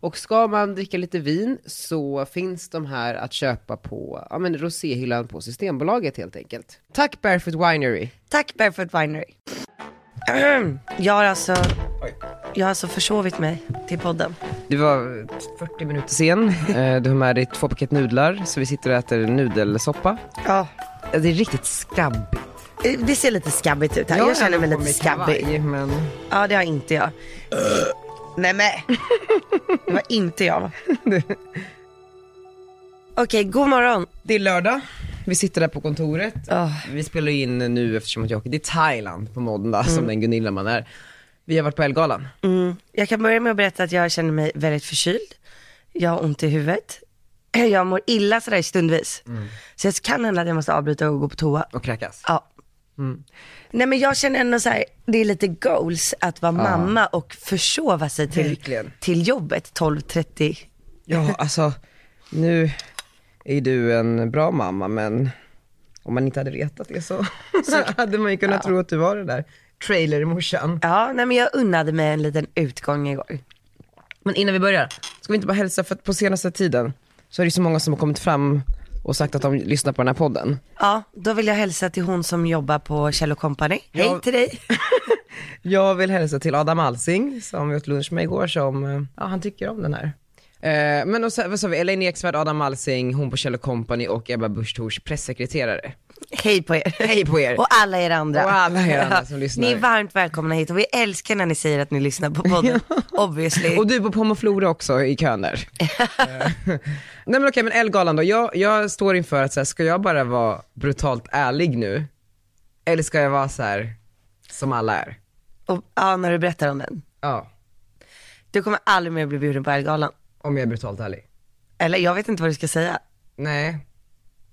Och ska man dricka lite vin så finns de här att köpa på ja, men roséhyllan på Systembolaget helt enkelt. Tack Barefoot Winery! Tack Barefoot Winery. Jag har alltså, jag har alltså försovit mig till podden. Du var 40 minuter sen, Eh, du har med dig två paket nudlar, så vi sitter och äter nudelsoppa. Ja. Det är riktigt skabbigt. Eh, Det ser lite skabbigt ut här. Jag känner mig lite skabbig. Men... Ja det har inte jag. Nej men. Det var inte jag. Okej, god morgon. Det är lördag, vi sitter där på kontoret. Ah. Vi spelar in nu eftersom att jag åker till Thailand på måndag, som den Gunilla man är. Vi har varit på Elgalan. Mm. Jag kan börja med att berätta att jag känner mig väldigt förkyld. Jag har ont i huvudet. Jag mår illa sådär stundvis. Så det kan hända att jag måste avbryta och gå på toa. och kräkas. Ja. Nej men jag känner ändå så här, det är lite goals att vara mamma och försova sig till, Verkligen. till jobbet 12.30. Ja, alltså nu är du en bra mamma, men om man inte hade vetat det så, så hade man ju kunnat tro att du var det där trailermorsan. Ja, nej men jag unnade mig en liten utgång igår. Men innan vi börjar, ska vi inte bara hälsa, för att på senaste tiden så är det så många som har kommit fram och sagt att de lyssnar på den här podden. Ja, då vill jag hälsa till hon som jobbar på Kjell Company. Hej Ja. till dig. Jag vill hälsa till Adam Alsing som vi åt lunch med igår som, eh, ja han tycker om den här. Eh, men och så, vad sa vi, Elaine Eksvärd, Adam Alsing, hon på Kjell Company och Ebba Busch pressekreterare. Hej på er. Hej på er! Och alla er andra. Och alla er andra som lyssnar. Ni är varmt välkomna hit och vi älskar när ni säger att ni lyssnar på podden. Obviously. Och du på Pomoflora också i kön där. Eh, Nej men okej, men Elgalan då. Jag, jag står inför att så här, ska jag bara vara brutalt ärlig nu? Eller ska jag vara så här som alla är? Och, ja, när du berättar om den. Ja, Du kommer aldrig mer bli bjuden på Elgalan. om jag är brutalt ärlig. Eller jag vet inte vad du ska säga. Nej,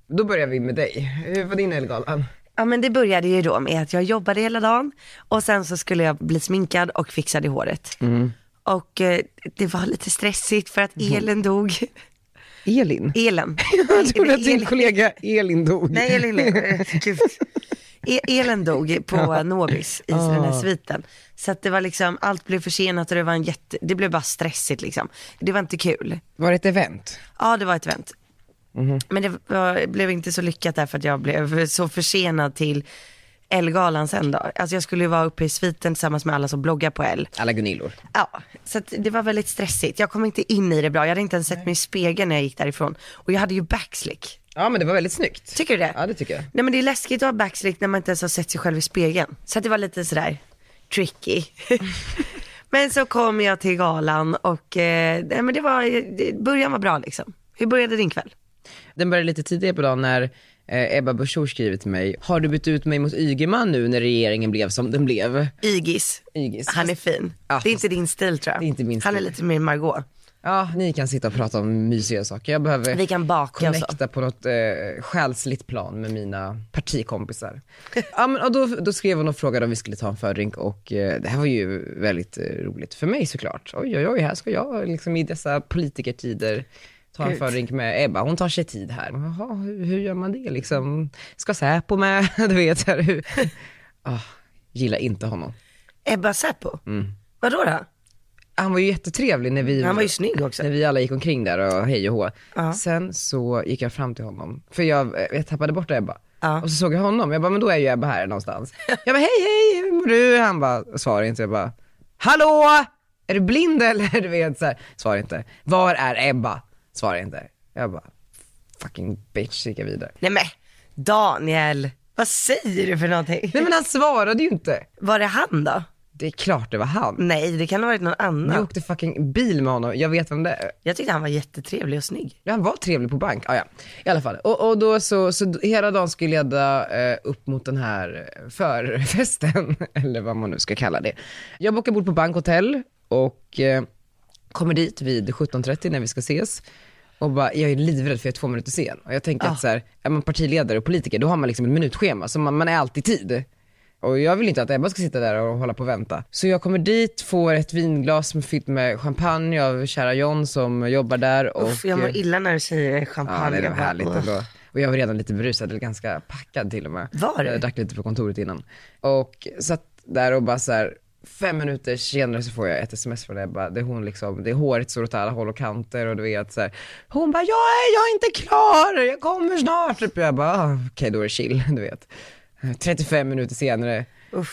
då börjar vi med dig. Hur var din Elgalan? Ja men det började ju då med att jag jobbade hela dagen och sen så skulle jag bli sminkad och fixad i håret. Och eh, det var lite stressigt för att elen dog. Elin? Elen. Jag trodde att din Elin- kollega Elin dog. Nej, Elin, eh, gud. E- Elen dog på Nobis i den här sviten. Så att det var liksom, allt blev försenat och det var en jätte, det blev bara stressigt liksom. Det var inte kul. Var det ett event? Ja, det var ett event. Men det var, blev inte så lyckat därför att jag blev så försenad till Elgalan sen då. Alltså jag skulle ju vara uppe i sviten tillsammans med alla som bloggar på L. Alla Gunillor. Ja, så att det var väldigt stressigt. Jag kom inte in i det bra. Jag hade inte ens sett mig i spegeln när jag gick därifrån. Och jag hade ju backslick. Ja men det var väldigt snyggt. Tycker du det? Ja det tycker jag. Nej men det är läskigt att ha backslick när man inte ens har sett sig själv i spegeln. Så att det var lite sådär tricky. men så kom jag till galan och eh, nej, men det var, det, början var bra liksom. Hur började din kväll? Den började lite tidigare på dagen när eh, Ebba Busch Thor skrivit till mig, har du bytt ut mig mot Ygeman nu när regeringen blev som den blev? Ygis. Ygis. Han är fin. Ja, det är inte din stil tror jag. Det är inte min Han är stil. lite mer Margot. Ja, ni kan sitta och prata om mysiga saker. Jag behöver Vi kan baka connecta på något eh, själsligt plan med mina partikompisar. ja, men, och då, då skrev hon och frågade om vi skulle ta en fördrink och eh, det här var ju väldigt eh, roligt för mig såklart. Oj, oj, oj, här ska jag liksom i dessa politikertider ta en fördrink med Ebba. Hon tar sig tid här. Jaha, hur, hur gör man det liksom? Ska Säpo med? Du vet, här, hur... Ah, gillar inte honom. Ebba Säpo? Mm. Vadå då? Han var ju jättetrevlig när vi Han var ju snygg också. när vi alla gick omkring där och hej och hå. Ja. Sen så gick jag fram till honom, för jag, eh, jag tappade bort Ebba. Ja. Och så såg jag honom, jag bara, men då är ju Ebba här någonstans. Jag bara, hej hej, hur mår du? Han bara, svarar inte. Jag bara, hallå? Är du blind eller? Du vet så här, svarar inte. Var är Ebba? Svarar inte. Jag bara, fucking bitch, gick jag vidare. Nej men Daniel, Vad säger du för någonting? Nej men han svarade ju inte. Var det han då? Det är klart det var han. Nej, det kan ha varit någon annan. Jag åkte fucking bil med honom, jag vet vem det är. Jag tyckte han var jättetrevlig och snygg. Ja, han var trevlig på bank. Ah, ja. I alla fall. Och, och då så, så hela dagen skulle leda eh, upp mot den här eh, förfesten, eller vad man nu ska kalla det. Jag bokar bord på bankhotell och eh, kommer dit vid 17.30 när vi ska ses. Och bara, jag är livrädd för jag är två minuter sen. Och jag tänker Ah. att så här, är man partiledare och politiker, då har man liksom ett minutschema, så man, man är alltid i tid. Och jag vill inte att Ebba ska sitta där och hålla på och vänta. Så jag kommer dit, får ett vinglas som är fyllt med champagne av kära John som jobbar där. Och, Uff, jag mår illa när du säger champagne. Ja, det var härligt ändå. Och jag var redan lite berusad, eller ganska packad till och med. Var du? Jag drack lite på kontoret innan. Och satt där och bara så här. Fem minuter senare så får jag ett sms från Ebba, det är hon liksom, det är håret står åt alla håll och kanter och du vet så här. Hon bara, jag är, jag är inte klar, jag kommer snart. Typ. Jag bara, ah, okej då är det chill, du vet. 35 minuter senare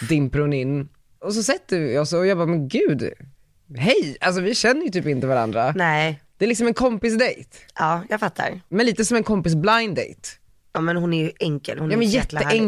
dimper hon in. Och så sätter vi oss och jag bara, men gud, hej, alltså vi känner ju typ inte varandra. Nej, Det är liksom en kompisdejt. ja jag fattar. Men lite som en kompis blind date. Ja men hon är ju enkel, hon är Ja men jäkla härlig.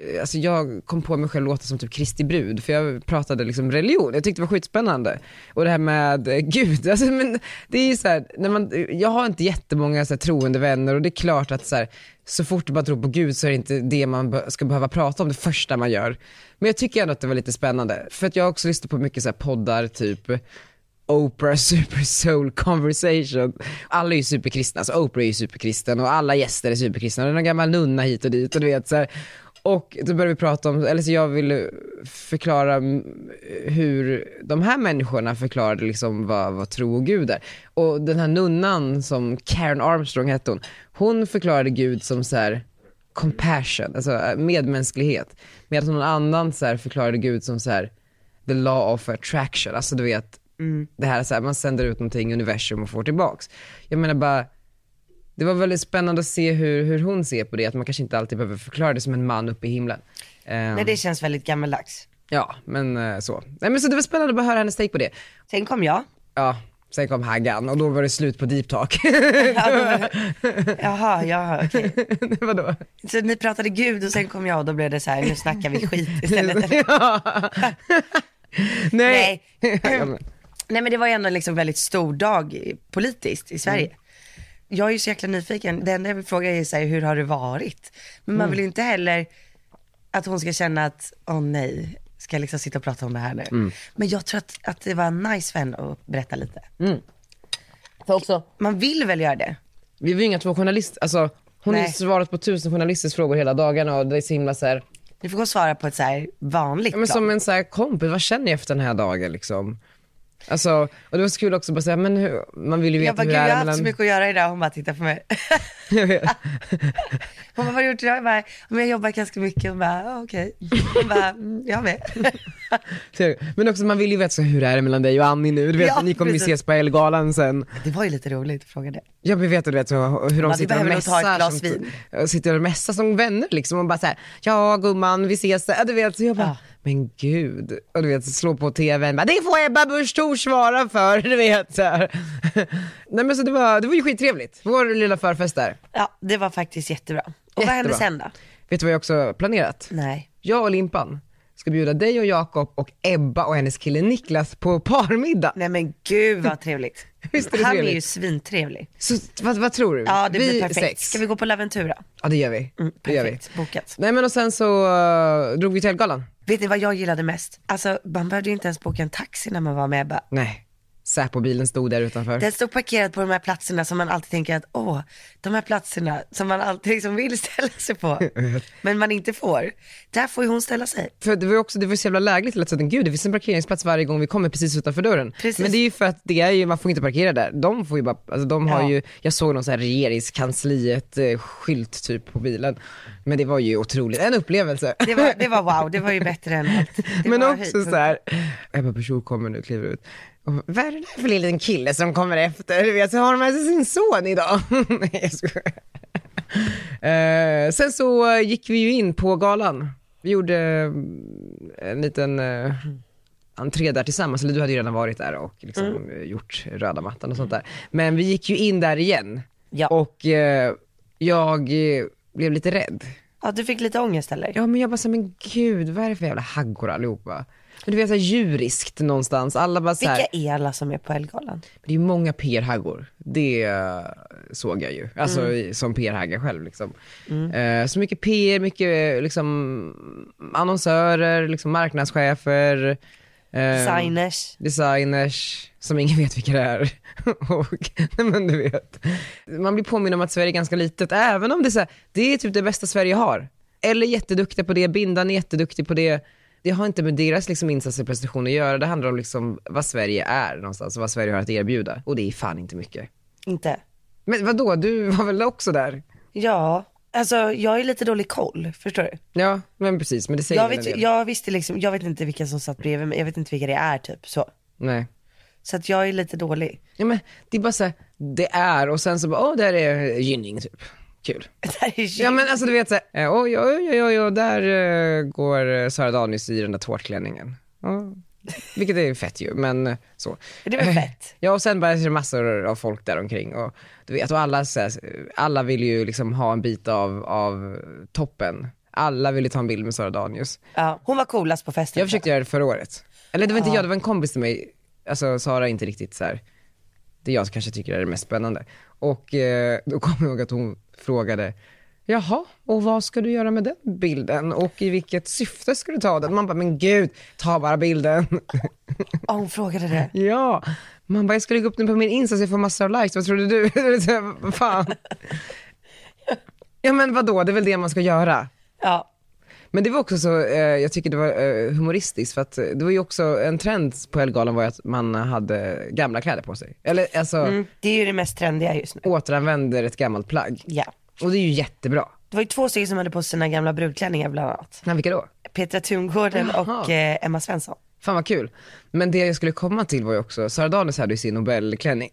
Eh, alltså jag kom på mig själv låta som typ Kristi brud, för jag pratade liksom religion, jag tyckte det var skitspännande. Och det här med eh, Gud, alltså men det är ju så här, när man, jag har inte jättemånga så här, troende vänner och det är klart att så, här, så fort man tror på Gud så är det inte det man ska behöva prata om det första man gör. Men jag tycker ändå att det var lite spännande, för att jag har också lyssnat på mycket så här, poddar, typ Oprah Super Soul Conversation. Alla är ju superkristna, alltså Oprah är ju superkristen och alla gäster är superkristna. Och det är någon gammal nunna hit och dit och du vet så här. Och då började vi prata om, eller så jag ville förklara mm, hur de här människorna förklarade liksom vad, vad tro och Gud är. Och den här nunnan som Karen Armstrong hette hon, hon förklarade Gud som så här compassion, alltså äh, medmänsklighet. Medan någon annan så här förklarade Gud som så här the law of attraction, alltså du vet det här, så här man sänder ut någonting i universum och får tillbaks. Jag menar bara, det var väldigt spännande att se hur, hur hon ser på det, att man kanske inte alltid behöver förklara det som en man uppe i himlen. Ehm, Nej det känns väldigt gammaldags. Ja, men eh, så. Nej men så det var spännande att bara höra hennes take på det. Sen kom jag. Ja, sen kom Haggan och då var det slut på deep talk. Jaha, jaha okej. Vadå? Så ni pratade gud och sen kom jag och då blev det så här, nu snackar vi skit istället. Nej. Nej. Nej men det var ju ändå liksom väldigt stor dag politiskt i Sverige. Mm. Jag är ju så jäkla nyfiken, det enda jag vill fråga är så här, hur har det varit? Men Mm. man vill ju inte heller att hon ska känna att, åh nej, ska jag liksom sitta och prata om det här nu? Mm. Men jag tror att, att det var nice för henne att berätta lite. För också, Man vill väl göra det? vi var ju inga två journalister, alltså hon har ju svarat på tusen journalisters frågor hela dagarna och det är så himla så här, Du får gå och svara på ett så här vanligt ja, men plan. som en så här kompis, vad känner jag efter den här dagen liksom? Alltså, och det var så kul också bara säga, men hur, man vill ju veta Jag bara, hur det jag är har haft så mellan... mycket att göra idag. Hon bara tittar på mig. Jag. Hon bara, vad har du gjort idag? Jag bara, men jag jobbar ganska mycket. Hon bara, "Ja, okej. Hon bara, "Mm, jag med. Så- Men också man vill ju veta så hur det är mellan dig och Annie nu, du vet Ja, ni kommer ju ses på Ellegalan sen. Det var ju lite roligt att fråga det. Ja men vet du, vet så, hur de vi sitter och mässar som, sitter och mässar som vänner liksom och bara såhär, ja gumman vi ses, ja, du vet, så jag bara, Ja. Men gud, och du vet slå på tvn, bara, det får Ebba Busch Thor svara för, du vet så här. Nej men så det var, det var ju skittrevligt, vår lilla förfest där. Ja, det var faktiskt jättebra. Och vad hände Jättebra. sen då? Vet du vad jag också planerat? Nej. Jag och Limpan ska bjuda dig och Jakob och Ebba och hennes kille Niklas på parmiddag. Nej men gud vad trevligt. Visst är det Han är trevligt? ju svintrevlig. Så vad, vad tror du? Ja det vi blir perfekt. sex? Ska vi gå på Laventura? Ja det gör vi. Mm, det gör vi. perfekt, bokat. Nej men och sen så uh, drog vi till Ellegalan. Vet ni vad jag gillade mest? Alltså man behövde ju inte ens boka en taxi när man var med Ebba. Nej, Säpo-bilen stod där utanför. Den stod parkerad på de här platserna som man alltid tänker att, åh, de här platserna som man alltid liksom vill ställa sig på, men man inte får. Där får ju hon ställa sig. För det var ju också, det var så jävla lägligt att säga, gud det finns en parkeringsplats varje gång vi kommer precis utanför dörren. Precis. Men det är ju för att det är ju, man får inte parkera där. De får ju bara, alltså de har Ja. ju, jag såg någon sån här regeringskansliet eh, skylt typ på bilen. Men det var ju otroligt, en upplevelse. Det var, det var wow, det var ju bättre än allt. Det Men också höjdpunkt. så här, Ebba Busch kommer nu, kliver ut. Och, vad är det där för liten kille som kommer efter? Du vet, har de med sig sin son idag. Nej jag. Eh, sen så gick vi ju in på galan. Vi gjorde eh, en liten eh, entré där tillsammans, eller du hade ju redan varit där och liksom Mm. eh, gjort röda mattan och sånt där. Men vi gick ju in där igen Ja. och eh, jag eh, blev lite rädd. Ja, du fick lite ångest eller? Ja men jag bara så men gud vad är det för jävla haggor allihopa? Men du vet såhär djuriskt någonstans, alla bara så här, Vilka är alla som är på Ellegalan? det är ju många PR-haggor, det eh, såg jag ju, alltså i- som PR-hagga själv liksom. Eh, så mycket PR, mycket liksom annonsörer, liksom marknadschefer, eh, Designers. designers som ingen vet vilka det är. och, nej men du vet. Man blir påminn om att Sverige är ganska litet, även om det är så här, det är typ det bästa Sverige har. Eller jätteduktiga på det, Bindan är jätteduktig på det. Det har inte med deras liksom, insatser och prestation att göra, det handlar om liksom vad Sverige är någonstans och vad Sverige har att erbjuda. Och det är fan inte mycket. Inte? Men vad då? du var väl också där? Ja, alltså jag är lite dålig koll, förstår du? Ja, men precis, men det säger Jag, väl en vet, del. jag visste liksom, jag vet inte vilka som satt bredvid mig, jag vet inte vilka det är typ så. Nej. Så att jag är lite dålig. Ja men det är bara så här, det är och sen så bara, åh där är Gynning typ. Kul. Det här är Ja men alltså du vet såhär, eh, oj oj oj oj, oj där eh, går eh, Sara Danius i den där tårtklänningen. Ja, vilket är fett ju, men så. Det var fett. Ja och sen bara det massor av folk där omkring och du vet, och alla, så här, alla vill ju liksom ha en bit av, av toppen. Alla vill ju ta en bild med Sara Danius. Ja, hon var coolast på festen. Jag försökte göra det förra året. Eller det var inte jag, det var en kompis till mig. Alltså Sara är inte riktigt så här. det jag kanske tycker är det mest spännande. Och eh, då kommer jag ihåg att hon frågade, jaha, och vad ska du göra med den bilden? Och i vilket syfte ska du ta den? Man bara, men gud, ta bara bilden. Ja, hon frågade det. ja. Man bara, jag ska lägga upp den på min Insta så jag får massor av likes, vad trodde du? Fan. ja men vadå, det är väl det man ska göra. Ja, Men det var också så, eh, jag tycker det var eh, humoristiskt för att eh, det var ju också en trend på Ellegalan var ju att man hade gamla kläder på sig. Eller alltså mm, det är ju det mest trendiga just nu. återanvänder ett gammalt plagg. Ja. Och det är ju jättebra. Det var ju två stycken som hade på sig sina gamla brudklänningar bland annat. Men vilka då? Petra Tungården Jaha. och eh, Emma Svensson. Fan vad kul. Men det jag skulle komma till var ju också, Sara Danius hade ju sin Nobelklänning.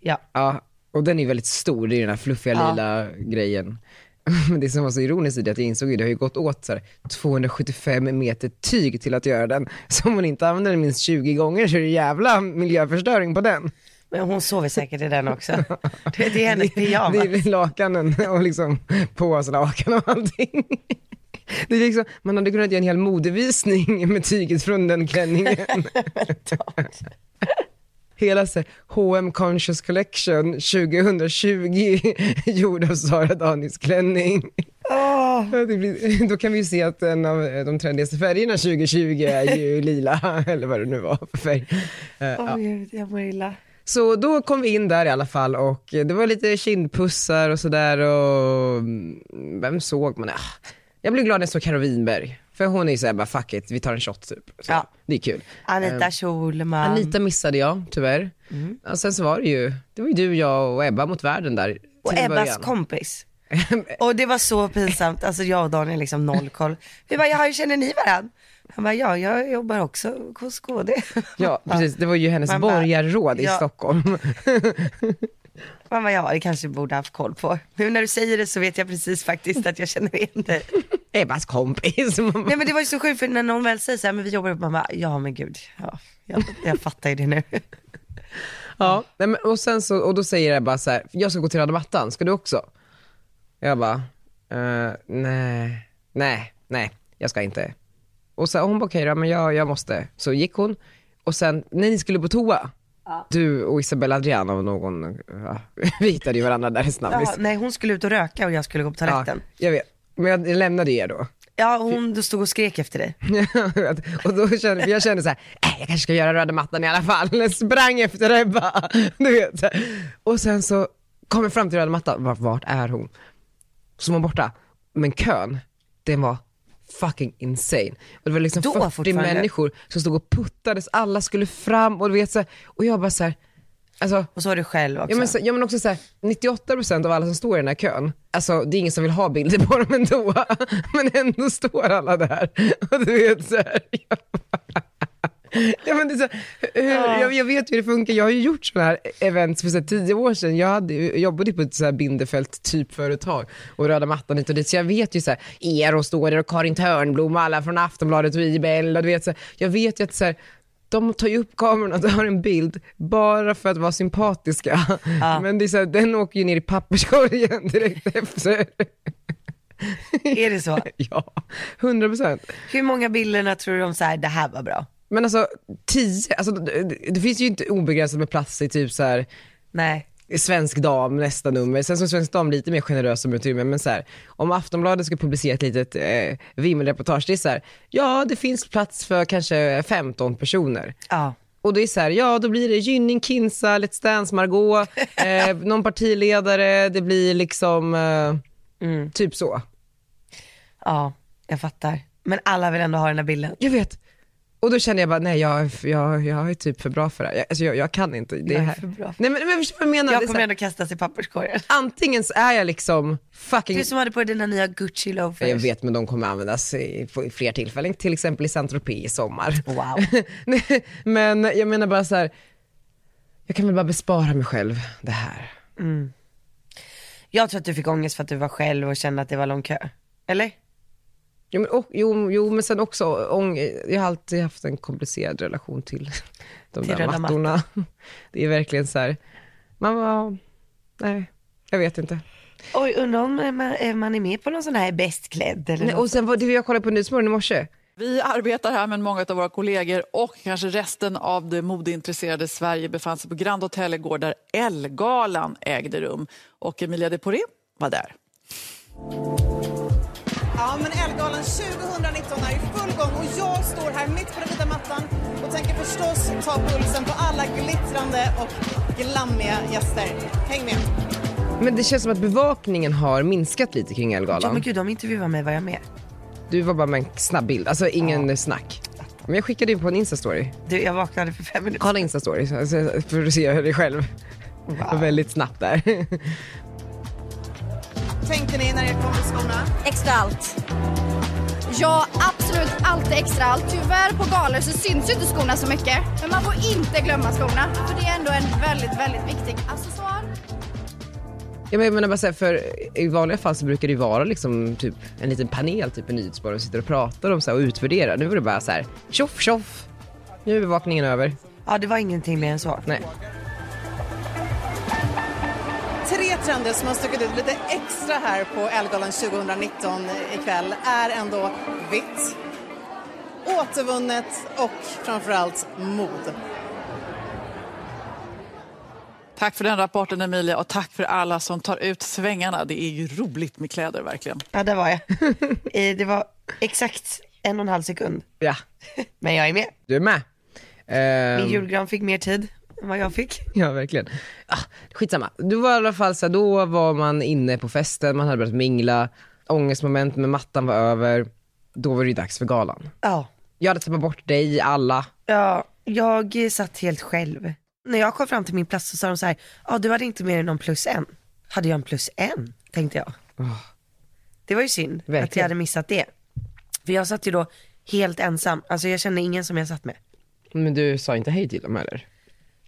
Ja. Ja, och den är ju väldigt stor, det är ju den här fluffiga Ja. lila grejen. Men det som var så ironiskt i det att jag insåg ju, det har ju gått åt så här 275 meter tyg till att göra den. Så om hon inte använder den minst 20 gånger så är det jävla miljöförstöring på den. Men hon sover säkert i den också. Det, det är hennes Det pyjamas. är lakanen och liksom påslakan och allting. Det är liksom, man hade kunnat göra en hel modevisning med tyget från den klänningen. Hela så H&M Conscious Collection 2020 gjord av Sara Danis klänning. Ja, det blir, då kan vi ju se att en av de trendigaste färgerna 2020 är ju lila, eller vad det nu var för färg. Eh, ja. Åh gud, jag mår illa. Så då kom vi in där i alla fall och det var lite kindpussar och sådär och mm, vem såg man? Ah, Jag blev glad när jag såg Karo Winberg. För hon är ju såhär bara fuck it, vi tar en shot typ. Så, Ja. Det är kul. Anita Schulman. Anita missade jag tyvärr. Och sen så var det ju, det var ju du, jag och Ebba mot världen där. och Ebbas början. kompis. Och det var så pinsamt, alltså jag och Daniel liksom noll koll. Vi bara, ja hur känner ni varandra? Han bara, ja jag jobbar också hos KD. Ja precis, det var ju hennes borgarråd i ja. Stockholm. Man bara, ja det kanske borde haft koll på. Nu när du säger det så vet jag precis faktiskt att jag känner igen dig. Ebbas kompis. Nej men det var ju så sjukt för när någon väl säger så här, men vi jobbar ihop, man bara, ja men gud, ja, jag, jag fattar ju det nu. Ja, nej, men, och sen så, och då säger Ebba så här, jag ska gå till röda mattan, ska du också? Jag bara, eh, nej, nej, nej, jag ska inte. Och så hon bara, okej då, men jag, jag måste. Så gick hon, och sen när ni skulle på toa, du och Isabella Adrian av någon, ja, vi hittade ju varandra där i snabbis. Ja, nej hon skulle ut och röka och jag skulle gå på toaletten. jag vet, men jag lämnade er då. Ja, hon stod och skrek efter dig. och då kände, jag kände så här, äh, jag kanske ska göra röda mattan i alla fall. Sprang efter Ebba. Du vet. Och sen så kom jag fram till röda mattan, vart är hon? Så var hon borta. Men kön, den var fucking insane. Och det var liksom Då 40 fortfarande? människor som stod och puttades, alla skulle fram och du vet så här, och jag bara så här, alltså Och så var du själv också. Ja men, så, ja men också såhär, 98% av alla som står i den här kön, alltså det är ingen som vill ha bilder på dem ändå, men ändå står alla där. Och du vet såhär, Ja, men det är så, hur, jag, jag vet hur det funkar, jag har ju gjort sådana här events för så här, tio år sedan. Jag hade, jobbade på ett så här Bindefält typ företag och röda mattan hit och dit. Så jag vet ju så här, er och står där och Karin Törnblom och alla från Aftonbladet och IBL och du vet så här, jag vet ju att så här, de tar ju upp kameran och tar en bild bara för att vara sympatiska. Men det är så här, den åker ju ner i papperskorgen direkt efter. Är det så? Ja, 100 procent. Hur många bilderna tror du de så här, det här var bra? Men alltså, tio, alltså det, finns ju inte obegränsat med plats i typ så här Nej. Svensk Dam nästa nummer. Sen som Svensk Dam lite mer generös med utrymme men så här, om Aftonbladet ska publicera ett litet eh, vimmelreportage, det är så här, ja det finns plats för kanske 15 personer. Ja. Och det är så här, ja då blir det Gynning, Kinsa, Let's Dance, Margot, eh, någon partiledare, det blir liksom eh, typ så. Ja, jag fattar. Men alla vill ändå ha den här bilden. Jag vet. Och då känner jag bara, nej jag, jag, jag är typ för bra för det här. Jag, alltså, jag, jag kan inte. Det Jag är för bra Nej men, men jag menar? Jag kommer ändå kastas i papperskorgen. antingen så är jag liksom fucking Du som hade på dig dina nya Gucci loafers. Jag vet men de kommer användas i, på, i fler tillfällen, till exempel i Saint-Tropez i sommar. Wow. Men jag menar bara så här. jag kan väl bara bespara mig själv det här. Jag tror att du fick ångest för att du var själv och kände att det var lång kö. Eller? Jo men, och, jo, jo, men sen också, ång, jag har alltid haft en komplicerad relation till de Till där mattorna. Det är verkligen så här. man var, nej, jag vet inte. Oj, undrar om man, är- man är med på någon sån här bäst klädd eller Nej, något. och sen var det jag kollade på Nyhetsmorgon i morse. Vi arbetar här, men många av våra kollegor och kanske resten av det modeintresserade Sverige befann sig på Grand Hotel igår där Ellegalan ägde rum. Och Emilia de Poré var där. Ja, men Ellegalan 2019 är i full gång och jag står här mitt på den vita mattan och tänker förstås ta pulsen på alla glittrande och glammiga gäster. Häng med! Men det känns som att bevakningen har minskat lite kring Ja Ellegalan. men gud, de intervjuar mig, var jag med? Du var bara med en snabb bild, alltså ingen snack. Men jag skickade in på en instastory. Du, jag vaknade för fem minuter Kolla instastory så- så får du se dig själv. Var väldigt snabbt där. Tänkte ni när jag kom till skorna? Extra allt. Ja, absolut alltid extra allt. Tyvärr på galor så syns ju inte skorna så mycket. Men man får inte glömma skorna. För det är ändå en väldigt, väldigt viktig accessoar. Ja, men jag menar bara så här, för i vanliga fall så brukar det ju vara liksom typ en liten panel, typ en nyhetsmorgon och sitter och pratar om så här, och utvärderar. Nu var det bara så här, tjoff tjoff. Nu är bevakningen över. Ja, det var ingenting mer än så. Nej. Trender som har stuckit ut lite extra här på Ellegalan 2019 ikväll är ändå vitt, återvunnet och framförallt mod. Tack för den rapporten Emilia och tack för alla som tar ut svängarna. Det är ju roligt med kläder verkligen. Ja, där var jag. Eh, det var exakt en och en halv sekund. Ja, Men jag är med. du är med. Ehm, Min julgran fick mer tid än vad jag fick. Ja, verkligen. Ah, skitsamma. Du var i alla fall så här, då var man inne på festen, man hade börjat mingla, ångestmoment med mattan var över. Då var det ju dags för galan. Ja. Jag hade tappat bort dig i alla. Ja, jag satt helt själv. När jag kom fram till min plats så sa de så här, ja du hade inte mer än någon plus en. Hade jag en plus en, tänkte jag. Det var ju synd att Verkligen. jag hade missat det. För jag satt ju då helt ensam, alltså jag kände ingen som jag satt med. Men du sa inte hej till dem heller?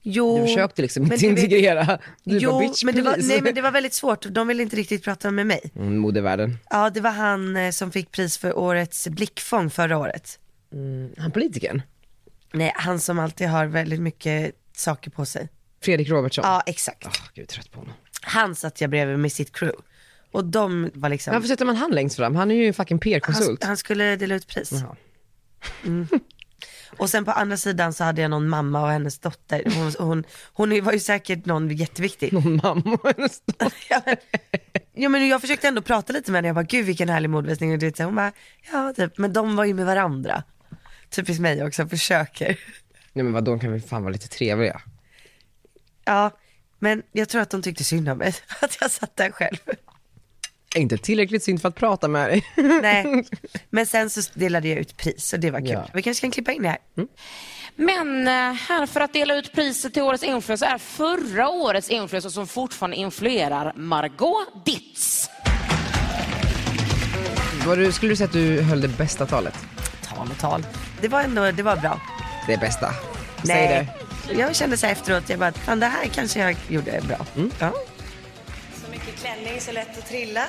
Jo, Du försökte liksom inte integrera. Du jo, bara bitch men det var, nej men det var väldigt svårt, de ville inte riktigt prata med mig. Mm, modevärlden. Ja det var han eh, som fick pris för årets blickfång förra året. Han politikern? Nej, han som alltid har väldigt mycket saker på sig. Fredrik Robertsson? Ja exakt. Åh, gud, trött på honom. Han satt jag bredvid med sitt crew. Och de var liksom, Varför sätter man han längst fram? Han är ju en fucking han, PR-konsult. han skulle dela ut pris. Jaha. Och sen på andra sidan så hade jag någon mamma och hennes dotter. Hon, hon, hon var ju säkert någon jätteviktig. Någon mamma och hennes dotter. Ja, men, ja men jag försökte ändå prata lite med henne, jag bara gud vilken härlig modvisning och så hon bara ja typ, men de var ju med varandra. Typiskt mig också, försöker. Nej men vadå, de kan väl fan vara lite trevliga? Ja, men jag tror att de tyckte synd om mig, att jag satt där själv. Inte tillräckligt synd för att prata med dig. Nej, men sen så delade jag ut pris och det var kul. Ja. Vi kanske kan klippa in det här. Men eh, här för att dela ut priset till årets influencer är förra årets influencer som fortfarande influerar Margot Ditz. Var du, skulle du säga att du höll det bästa talet? Tal och tal. Det var ändå, det var bra. Det bästa? Säg det. Jag kände så efteråt, jag bara, fan det här kanske jag gjorde bra. Mm. Ja. Så klänning, så lätt att trilla.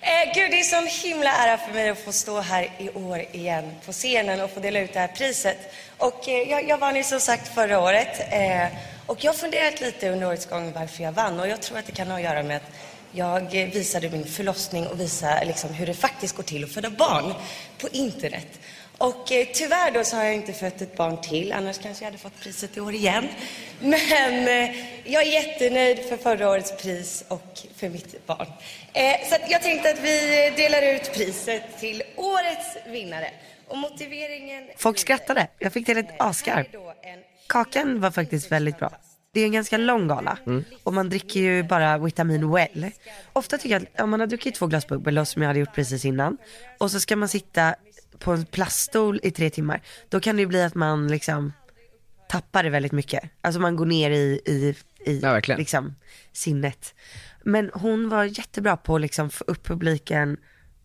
Eh, gud, det är sån himla ära för mig att få stå här i år igen på scenen och få dela ut det här priset. Och eh, jag, jag vann ju som sagt förra året. Eh, och jag har funderat lite under årets gång varför jag vann. Och jag tror att det kan ha att göra med att Jag visade min förlossning och visade liksom hur det faktiskt går till att föda barn på internet. Och eh, tyvärr då så har jag inte fött ett barn till, annars kanske jag hade fått priset i år igen. Men eh, jag är jättenöjd för förra årets pris och för mitt barn. Eh, så att jag tänkte att vi delar ut priset till årets vinnare. Och motiveringen... Folk skrattade. Jag fick till ett asgarv. Kakan var faktiskt väldigt bra. Det är en ganska lång gala och man dricker ju bara vitamin well. Ofta tycker jag att om man har druckit två glas bubbel som jag hade gjort precis innan och så ska man sitta på en plaststol i tre timmar. Då kan det ju bli att man liksom tappar det väldigt mycket. Alltså man går ner i, i, i Ja, liksom sinnet. Men hon var jättebra på att liksom få upp publiken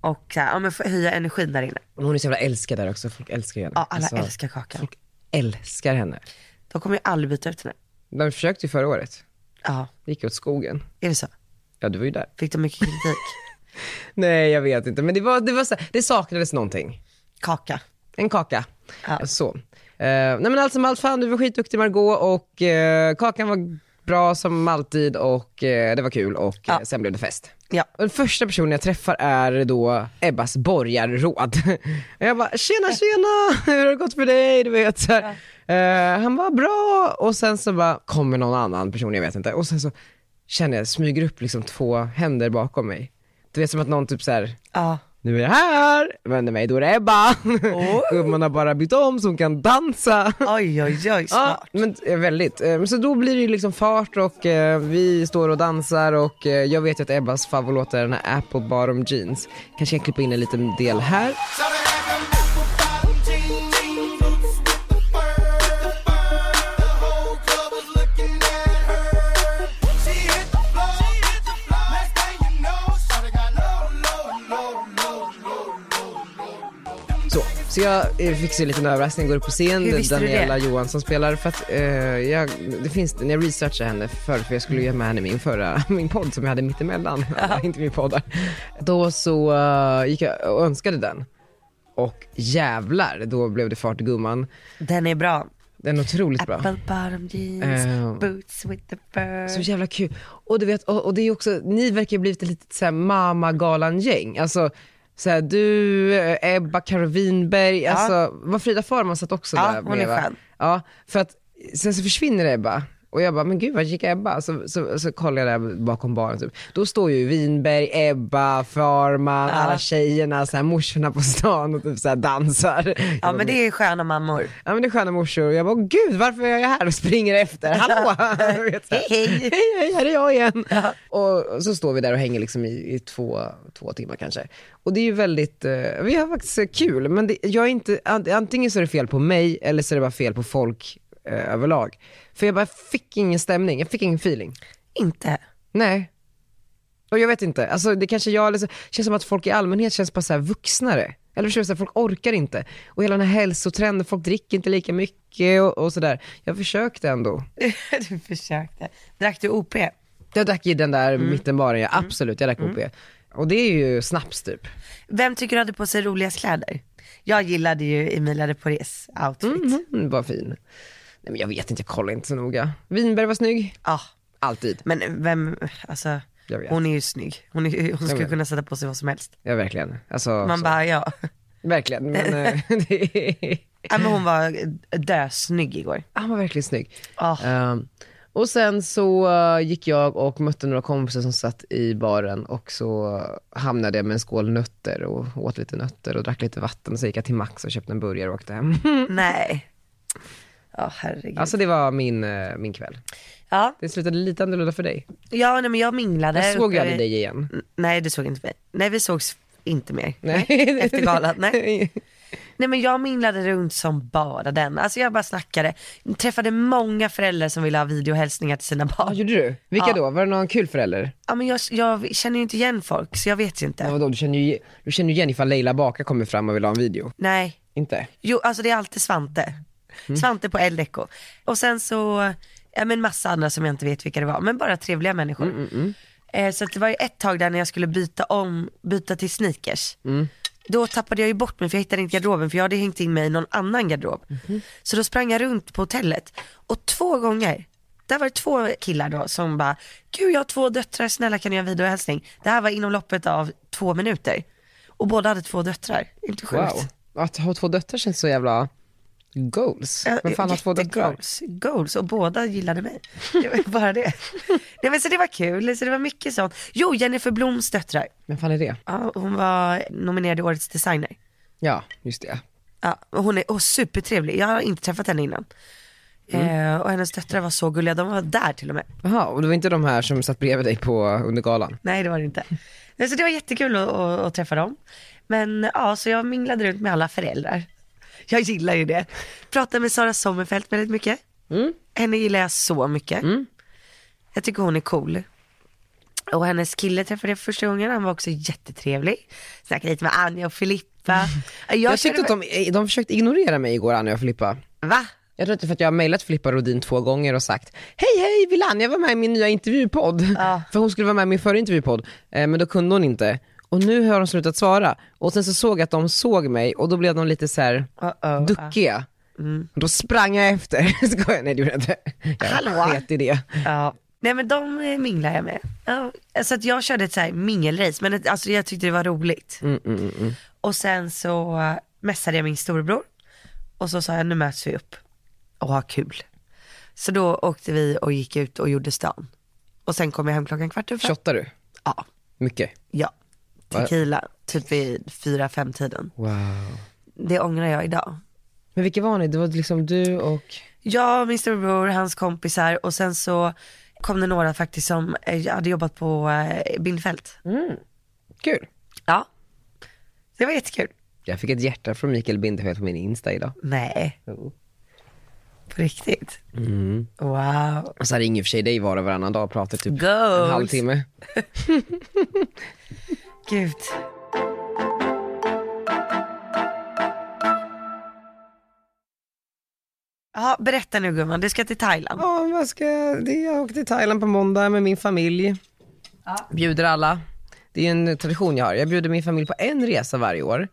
och så här, ja, men få höja energin där inne. Hon är så jävla älskad där också, folk älskar henne. Ja, alla Alltså, älskar Kakan. Folk älskar henne. De kommer ju aldrig byta ut henne. De försökte ju förra året. Ja, Det gick åt skogen. är det så? Ja, du var ju där. Fick de mycket kritik? Nej, jag vet inte. Men det var, det var så här, det saknades någonting. Kaka. En kaka. Ja. Så. Uh, nej men allt som allt, fan du var skitduktig Margot och eh, kakan var bra som alltid och eh, det var kul och eh, sen blev det fest. Ja. Och den första personen jag träffar är då Ebbas borgarråd. Jag bara, tjena tjena, hur har det gått för dig? Du vet så. Eh, han var bra och sen så bara kommer någon annan person, jag vet inte. Och sen så känner jag, smyger upp liksom två händer bakom mig. Du vet som att någon typ så här Ja. Nu är jag här, vänder mig, då är det Ebba. Gumman har bara bytt om så hon kan dansa. Oj oj oj, Ja, smart. men eh, väldigt. Eh, Så då blir det liksom fart och eh, vi står och dansar och jag vet ju att Ebbas favoritlåt är den här Apple Bottom Jeans. Kanske kan klippa in en liten del här. Så, så jag eh, fick se en liten överraskning, går upp på scen, Daniela? Johansson spelar för att eh, jag, det finns, när jag researchade henne förr, för jag skulle ju ha med henne i min förra, min podd som jag hade mittemellan, inte min poddar. Då så eh, gick jag och önskade den. Och jävlar, då blev det fart i gumman. Den är bra. Den är otroligt bra. Apple bottom jeans, Eh. boots with the fur. Så jävla kul. Och du vet, och, och det är också, ni verkar ju blivit ett litet såhär mamagalan-gäng. Alltså, såhär, du, eh, Ebba, Karo Winberg, alltså, var Frida Farman satt också Ja, där hon är skön. Ja, för att sen så försvinner Ebba. Och jag bara, men gud vad gick Ebba? Så, så, så kollar jag där bakom baren typ. Då står ju Winberg, Ebba, Farman, alla tjejerna, så här, morsorna på stan och typ så här dansar. Ja men det är sköna mammor. Ja men det är sköna morsor och jag bara, "Åh, gud varför är jag här och springer efter? Hallå! Hej, hej. hej, hej, här är jag igen. Och så står vi där och hänger liksom i, i två, två timmar kanske. Och det är ju väldigt, eh, vi har faktiskt kul, men det, jag är inte, ant- antingen så är det fel på mig eller så är det bara fel på folk eh, överlag. För jag bara fick ingen stämning, jag fick ingen feeling. Inte. Nej. Och jag vet inte, alltså det kanske jag, så, känns som att folk i allmänhet känns bara så vuxnare. Eller förstår du, folk orkar inte. Och hela den här hälsotrenden, folk dricker inte lika mycket och, och sådär. Jag försökte ändå. du försökte. Drack du OP? Jag drack i den där mittenbaren, ja absolut, jag drack OP. Och det är ju snaps typ. Vem tycker du hade på sig roligast kläder? Jag gillade ju Emilia de Porres outfit. Mm, var fin. Nej men jag vet inte, jag kollar inte så noga. Winberg var snygg, Ja, alltid. men vem, alltså Jag vet. hon är ju snygg. Hon, är, hon skulle kunna sätta på sig vad som helst. Ja verkligen. Alltså, Man så, bara ja. verkligen. Men, eh, det är... ja men hon var dösnygg igår. Han var verkligen snygg. Ja. Ehm, och sen så eh, gick jag och mötte några kompisar som satt i baren och så hamnade jag med en skål nötter och åt lite nötter och drack lite vatten och så gick jag till Max och köpte en burgare och åkte hem. Nej. Ja herregud. alltså det var min, eh, min kväll. ja, Det slutade lite annorlunda för dig. ja nej, men jag minglade. Jag såg ju aldrig dig igen. N- Nej det såg inte mig. Nej vi sågs inte mer. Nej. Efter galan, nej. Nej men jag minglade runt som bara den. Alltså jag bara snackade. Träffade många föräldrar som ville ha videohälsningar till sina Ja, barn. gjorde du? Vilka Ja. då? Var det någon kul förälder? Ja men jag, jag känner ju inte igen folk så jag vet ju Ja, inte. vadå, du känner ju du känner igen ifall Leila Baka kommer fram och vill ha en video. Nej. Inte? Jo alltså det är alltid Svante. Mm. Svante på Eldeko. Och sen så, ja men massa andra som jag inte vet vilka det var. Men bara trevliga människor. Mm, Eh, så det var ju ett tag där när jag skulle byta om, byta till sneakers. Mm. Då tappade jag ju bort mig för jag hittade inte garderoben för jag hade hängt in mig i någon annan garderob. Mhm. Så då sprang jag runt på hotellet och två gånger Där var det två killar då som bara, gud jag har två döttrar, snälla kan du göra en videohälsning? Det här var inom loppet av två minuter. Och båda hade två döttrar, inte sjukt? Wow. Att ha två döttrar känns så jävla goals. Vem fan har två jättegoals. Goals och båda gillade mig. Det var bara det. Nej men så det var kul, så det var mycket sånt. Jo, Jennifer Bloms döttrar. Vem fan är det? Ja, hon var nominerad i Årets designer. Ja, just det. Ja, och hon är och supertrevlig, jag har inte träffat henne innan. Mm. Eh, och hennes döttrar var så gulliga, de var där till och med. Jaha, och det var inte de här som satt bredvid dig på under galan? Nej det var det inte. Nej, Så det var jättekul att, att, att träffa dem. Men ja, så jag minglade runt med alla föräldrar. Jag gillar ju det. Pratade med Sara Sommerfeld väldigt mycket. Mm. Henne gillar jag så mycket. Jag tycker hon är cool. Och hennes kille träffade jag för första gången, han var också jättetrevlig. Snackade lite med Anja och Filippa. Jag, Jag, tyckte att de, de försökte ignorera mig igår, Anja och Filippa. Va? Jag tror är för att jag har mejlat Filippa Rodin två gånger och sagt Hej hej, vill Anja vara med i min nya intervjupodd? För hon skulle vara med i min förra intervjupodd, eh, men då kunde hon inte. Och nu har de slutat svara. Och sen så såg jag att de såg mig och då blev de lite så här duckiga. Och då sprang jag efter. Skojar, nej det gjorde jag inte. Jag Hallå? sket i det. Ja. Nej men de eh, minglar jag med. Ja, så att jag körde ett så här mingelrace, men ett, alltså jag tyckte det var roligt. Mm, mm, mm, mm. Och sen så uh, messade jag min storebror och så sa jag nu möts vi upp och ha kul. Så då åkte vi och gick ut och gjorde stan. Och sen kom jag hem klockan kvart över fem. Shottar du? Ja. Mycket? Ja, tequila, typ vid fyra, fem tiden. Wow. Det ångrar jag idag. Men vilka var ni? Det var liksom du och? Jag, min storebror, hans kompisar och sen så kom det några faktiskt som eh, hade jobbat på eh, Bindfält. Mm. Kul. Ja, det var jättekul. Jag fick ett hjärta från Mikael Bindefeld på min Insta idag. Nej. På riktigt? Mm. Wow. Och så ringer i och för sig dig var och varannan dag och pratar typ Goals. en halvtimme. Gud. Ja, berätta nu gumman, du ska till Thailand. Ja, vad ska jag, det, jag åkte till Thailand på måndag med min familj. Bjuder alla. Det är en tradition jag har. Jag bjuder min familj på en resa varje år.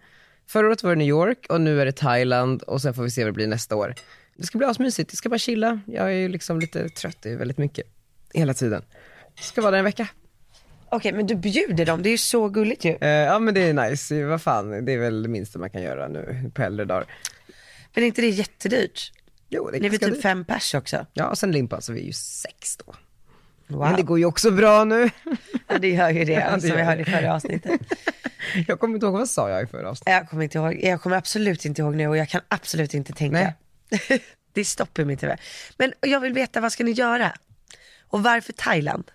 Förra året var det New York och nu är det Thailand och sen får vi se vad det blir nästa år. Det ska bli asmysigt, jag ska bara chilla. Jag är ju liksom lite trött, det är väldigt mycket. Hela tiden. Ska vara där en vecka. Okej, men du bjuder dem, det är ju så gulligt ju. Eh, ja men det är nice, vad fan, det är väl det minsta man kan göra nu på äldre dagar. Men är inte det jättedyrt? Jo, det är Ni är väl typ dyrt. fem pers också? Ja, och sen Limpa, så vi är ju sex då. Wow. Men det går ju också bra nu. Ja, det gör ju det, Ja, det som vi hörde i förra avsnittet. Jag kommer inte ihåg, vad sa jag i förra avsnittet? Jag kommer inte ihåg, jag kommer absolut inte ihåg nu och jag kan absolut inte tänka. det är stopp i mitt huvud. Men jag vill veta, vad ska ni göra? Och varför Thailand?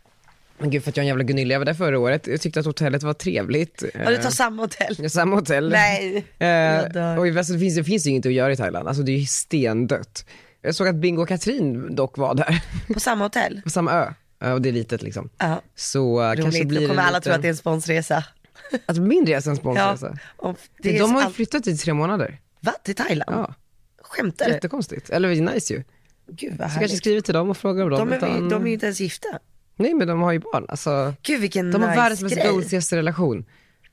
Men gud för att jag är en jävla Gunilla, jag var där förra året, jag tyckte att hotellet var trevligt. Ja, du tar samma hotell? Ja, samma hotell. Nej. Eh, och alltså, det, finns, det finns ju inget att göra i Thailand, alltså det är ju stendött. Jag såg att Bingo och Katrin dock var där, På samma hotell? på samma ö. Ja, Och det är litet liksom. Ja. Så eh, kanske Roligt, blir då kommer alla lite... tro att det är en sponsresa. Alltså min resa är en sponsresa. och det är De så har ju allt- flyttat i tre månader. Va? Till Thailand? Ja. Skämtar du? Jättekonstigt. Eller nice ju. Gud vad Så kanske härligt. skriver till dem och frågar om dem. De är, utan- de är ju inte ens gifta. Nej men de har ju barn. Alltså, Gud vilken de har nice världens mest grej. goalsigaste relation.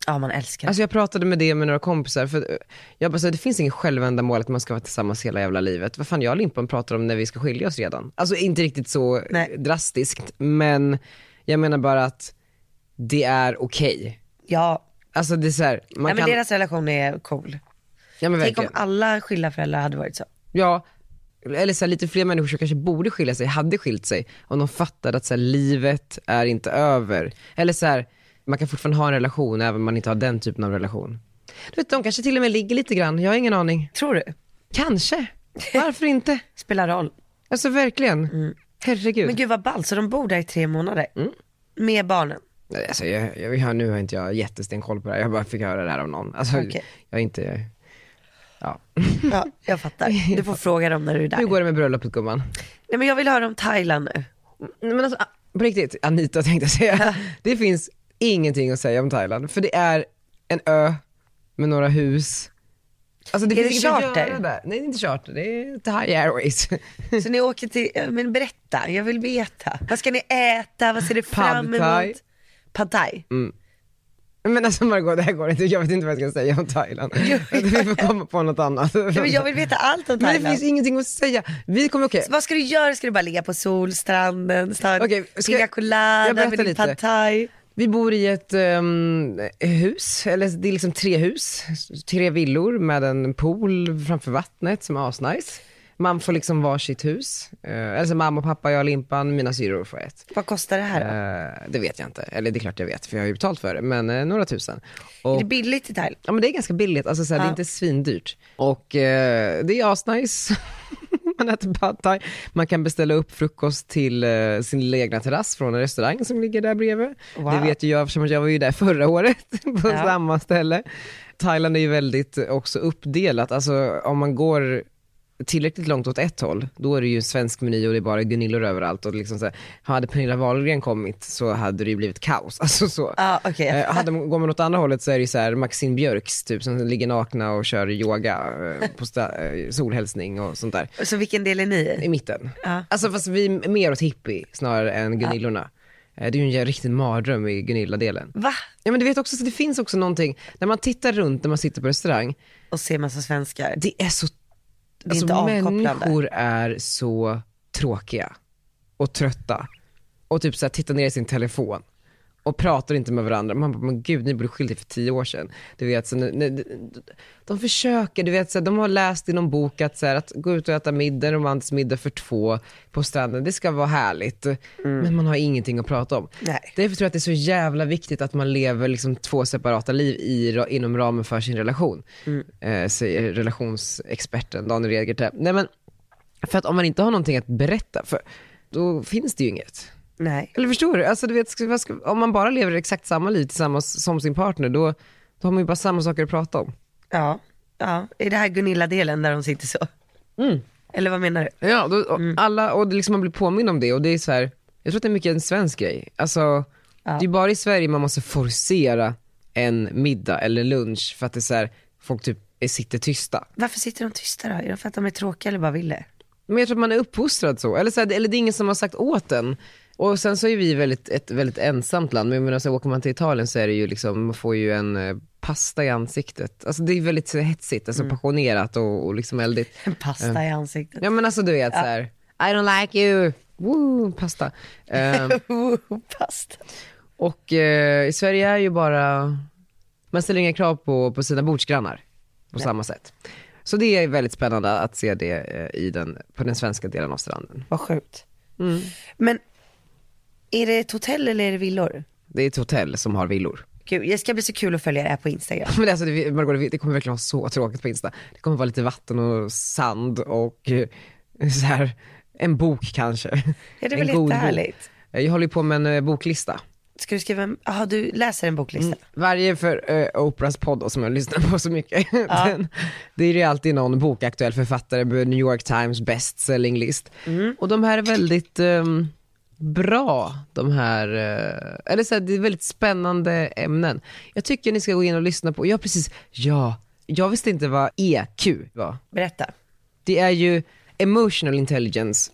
Ja man älskar Alltså jag pratade med det med några kompisar, för jag bara så det finns inget självändamål att man ska vara tillsammans hela jävla livet. Vad fan jag och Limpan pratar om när vi ska skilja oss redan. Alltså inte riktigt så drastiskt, men jag menar bara att det är okej. Ja. Alltså det är så här, man Nej, men kan, deras relation är cool. ja men Tänk om verkligen. alla skilda föräldrar hade varit så. Ja, eller så här, lite fler människor som kanske borde skilja sig, hade skilt sig, om de fattade att så här, livet är inte över. Eller så här, man kan fortfarande ha en relation även om man inte har den typen av relation. Du vet, de kanske till och med ligger lite grann, jag har ingen aning. Tror du? Kanske. Varför inte? Spelar roll. Alltså verkligen. Herregud. Men gud vad ballt, så de bor där i tre månader. Mm. Med barnen. Alltså, jag, jag, jag, nu har inte jag jättestenkoll på det här, jag bara fick höra det här av någon. Alltså, Okej. jag är inte, ja. Ja, jag fattar. Du får fråga dem när du är där. Hur går det med bröllopet gumman? Nej men jag vill höra om Thailand nu. Men alltså, på riktigt, Anita tänkte jag säga. Det finns ingenting att säga om Thailand, för det är en ö med några hus. Alltså det Är finns det charter? göra där. Nej det är inte charter, det är Thai Airways. Så ni åker till, men berätta, jag vill veta. Vad ska ni äta, vad ser du fram Pad thai. emot? Pad thai. Mm. Men alltså Margot, det här går inte. Jag vet inte vad jag ska säga om Thailand. Vi får komma på något annat. Men jag vill veta allt om Men det Thailand. finns ingenting att säga. Vi kommer, okej. Vad ska du göra? Ska du bara ligga på solstranden, ta en Okej, ska pina colada jag med din lite. pad thai? Vi bor i ett ehm, hus, eller det är liksom tre hus, tre villor med en pool framför vattnet som är asnice. Man får liksom varsitt hus. Uh, alltså mamma, pappa, jag, Limpan, mina syrror får ett. Vad kostar det här då? Eh, det vet jag inte, eller det är klart jag vet för jag har ju betalt för det, men eh, några tusen. Är Och, det billigt i Thailand? ja men det är ganska billigt, alltså såhär, det är Ja. inte svindyrt. Och eh, det är asnice. Man äter pad thai. Man kan beställa upp frukost till eh, sin lilla egna terrass från en restaurang som ligger där bredvid. Wow. Det vet ju jag eftersom jag var ju där förra året på Ja. samma ställe. Thailand är ju väldigt också uppdelat, alltså om man går tillräckligt långt åt ett håll, då är det ju svensk meny och det är bara Gunillor överallt och liksom så här, hade Pernilla Wahlgren kommit så hade det ju blivit kaos. Alltså så. Ja, okej. Eh, hade går man åt andra hållet så är det ju så här Maxine Björks typ som ligger nakna och kör yoga eh, på sta- eh, solhälsning och sånt där. Så vilken del är ni I i? mitten. Ja. Alltså fast vi är mer åt hippie snarare än Gunillorna. Eh, Det är ju en riktig mardröm i Gunilla-delen. Va? Ja men du vet också, så det finns också någonting, när man tittar runt när man sitter på restaurang, Och ser massa svenskar. det är så, Det är alltså inte avkopplande. människor är så tråkiga och trötta. Och typ såhär tittar ner i sin telefon och pratar inte med varandra. Man bara, men gud ni borde skilja er för tio år sedan. Du vet, så, nu- nu- de försöker, du vet, så här, de har läst i någon bok att, så här, att gå ut och äta middag, romantisk middag för två på stranden, det ska vara härligt. Men man har ingenting att prata om. Nej. Därför tror jag att det är så jävla viktigt att man lever liksom två separata liv i, inom ramen för sin relation. Eh, säger relationsexperten Daniel Redgert. Nej men, för att om man inte har någonting att berätta, för, då finns det ju inget. Nej. Eller förstår du? Alltså, du vet, om man bara lever exakt samma liv tillsammans som sin partner, då, då har man ju bara samma saker att prata om. Ja. ja. Är det här Gunilla-delen där de sitter så? Mm. Eller vad menar du? Ja, då, och alla, och liksom man blir påmind om det och det är så här, jag tror att det är mycket en svensk grej. Alltså, det är bara i Sverige man måste forcera en middag eller lunch för att det är så här, folk typ är- sitter tysta. Varför sitter de tysta då? Är det för att de är tråkiga eller bara vill det? Men jag tror att man är uppfostrad så, eller, så här, eller det är ingen som har sagt åt en. Och sen så är vi väldigt, ett väldigt ensamt land, men jag menar, så åker man till Italien så är det ju liksom, man får ju en eh, pasta i ansiktet. Alltså det är väldigt så, hetsigt, alltså passionerat och, och liksom eldigt. En pasta i ansiktet. Ja men alltså du vet så här, I don't like you, woo, pasta. Ehm, Oh, pasta. och eh, i Sverige är ju bara, man ställer inga krav på, på sina bordsgrannar på samma sätt. Så det är väldigt spännande att se det eh, i den, på den svenska delen av stranden. Vad sjukt. Mm. Men är det ett hotell eller är det villor? Det är ett hotell som har villor. Gud, det ska bli så kul att följa det här på Instagram. Men det, alltså, det, Margot, det- kommer verkligen vara så tråkigt på Insta. Det kommer vara lite vatten och sand och eh, så här, en bok kanske. Ja, det är väl jättehärligt. Jag håller på med en eh, boklista. Ska du skriva en, jaha du läser en boklista? Varje för uh, Oprahs podd som jag lyssnar på så mycket, den, det är ju alltid någon bokaktuell författare på New York Times best selling list. Och de här är väldigt ehm, bra, de här, eh, eller så här, det är väldigt spännande ämnen. Jag tycker ni ska gå in och lyssna på, ja precis, ja, jag visste inte vad EQ var. Berätta. Det är ju emotional intelligence.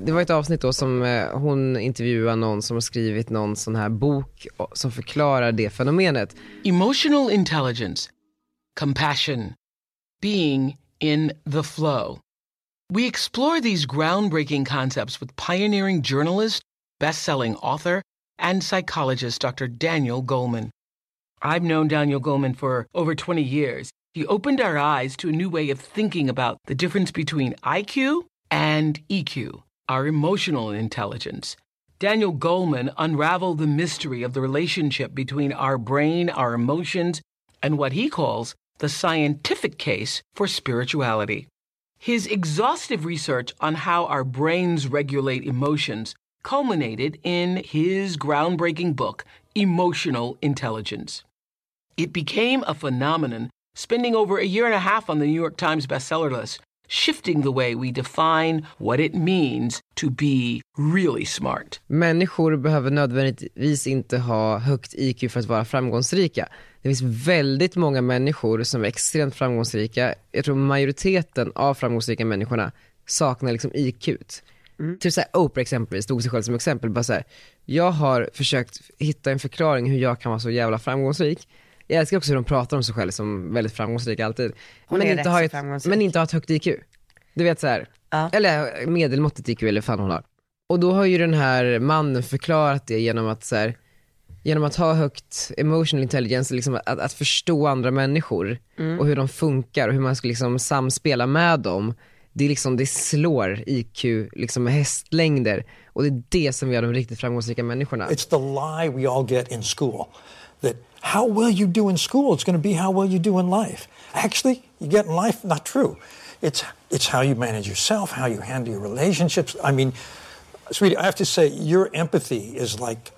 Det var ett avsnitt då som eh, hon intervjuade någon som har skrivit någon sån här bok och- som förklarar det fenomenet. Emotional intelligence, compassion, being in the flow. We explore these groundbreaking concepts with pioneering journalist, best selling author, and psychologist Dr. Daniel Goleman. I've known Daniel Goleman for over 20 years. He opened our eyes to a new way of thinking about the difference between IQ and EQ, our emotional intelligence. Daniel Goleman unraveled the mystery of the relationship between our brain, our emotions, and what he calls the scientific case for spirituality. His exhaustive research on how our brains regulate emotions culminated in his groundbreaking book, Emotional Intelligence. It became a phenomenon, spending over a year and a half on the New York Times bestseller list, shifting the way we define what it means to be really smart. Människor behöver nödvändigtvis inte ha högt IQ för att vara framgångsrika. Det finns väldigt många människor som är extremt framgångsrika. Jag tror majoriteten av framgångsrika människorna saknar liksom IQ. Typ såhär Oprah exempelvis, tog sig själv som exempel, bara såhär, jag har försökt hitta en förklaring hur jag kan vara så jävla framgångsrik. Jag älskar också hur de pratar om sig själv som väldigt framgångsrik alltid. Hon men, är inte rätt har så ett, framgångsrik. men inte har ett högt IQ. Du vet såhär, Ja. eller medelmåttigt IQ eller fan hon har. Och då har ju den här mannen förklarat det genom att så här, genom att ha högt emotional intelligence, liksom att, att förstå andra människor Mm. och hur de funkar och hur man ska liksom samspela med dem. Det, är liksom, det slår IQ liksom med hästlängder och det är det som gör de riktigt framgångsrika människorna. It's the lie we all get in school that how well you do in school is going to be how well you do in life. Actually, you get in life, not true. It's, it's how you manage yourself, how you handle your relationships. I mean, sweetie, I have to say, your empathy is like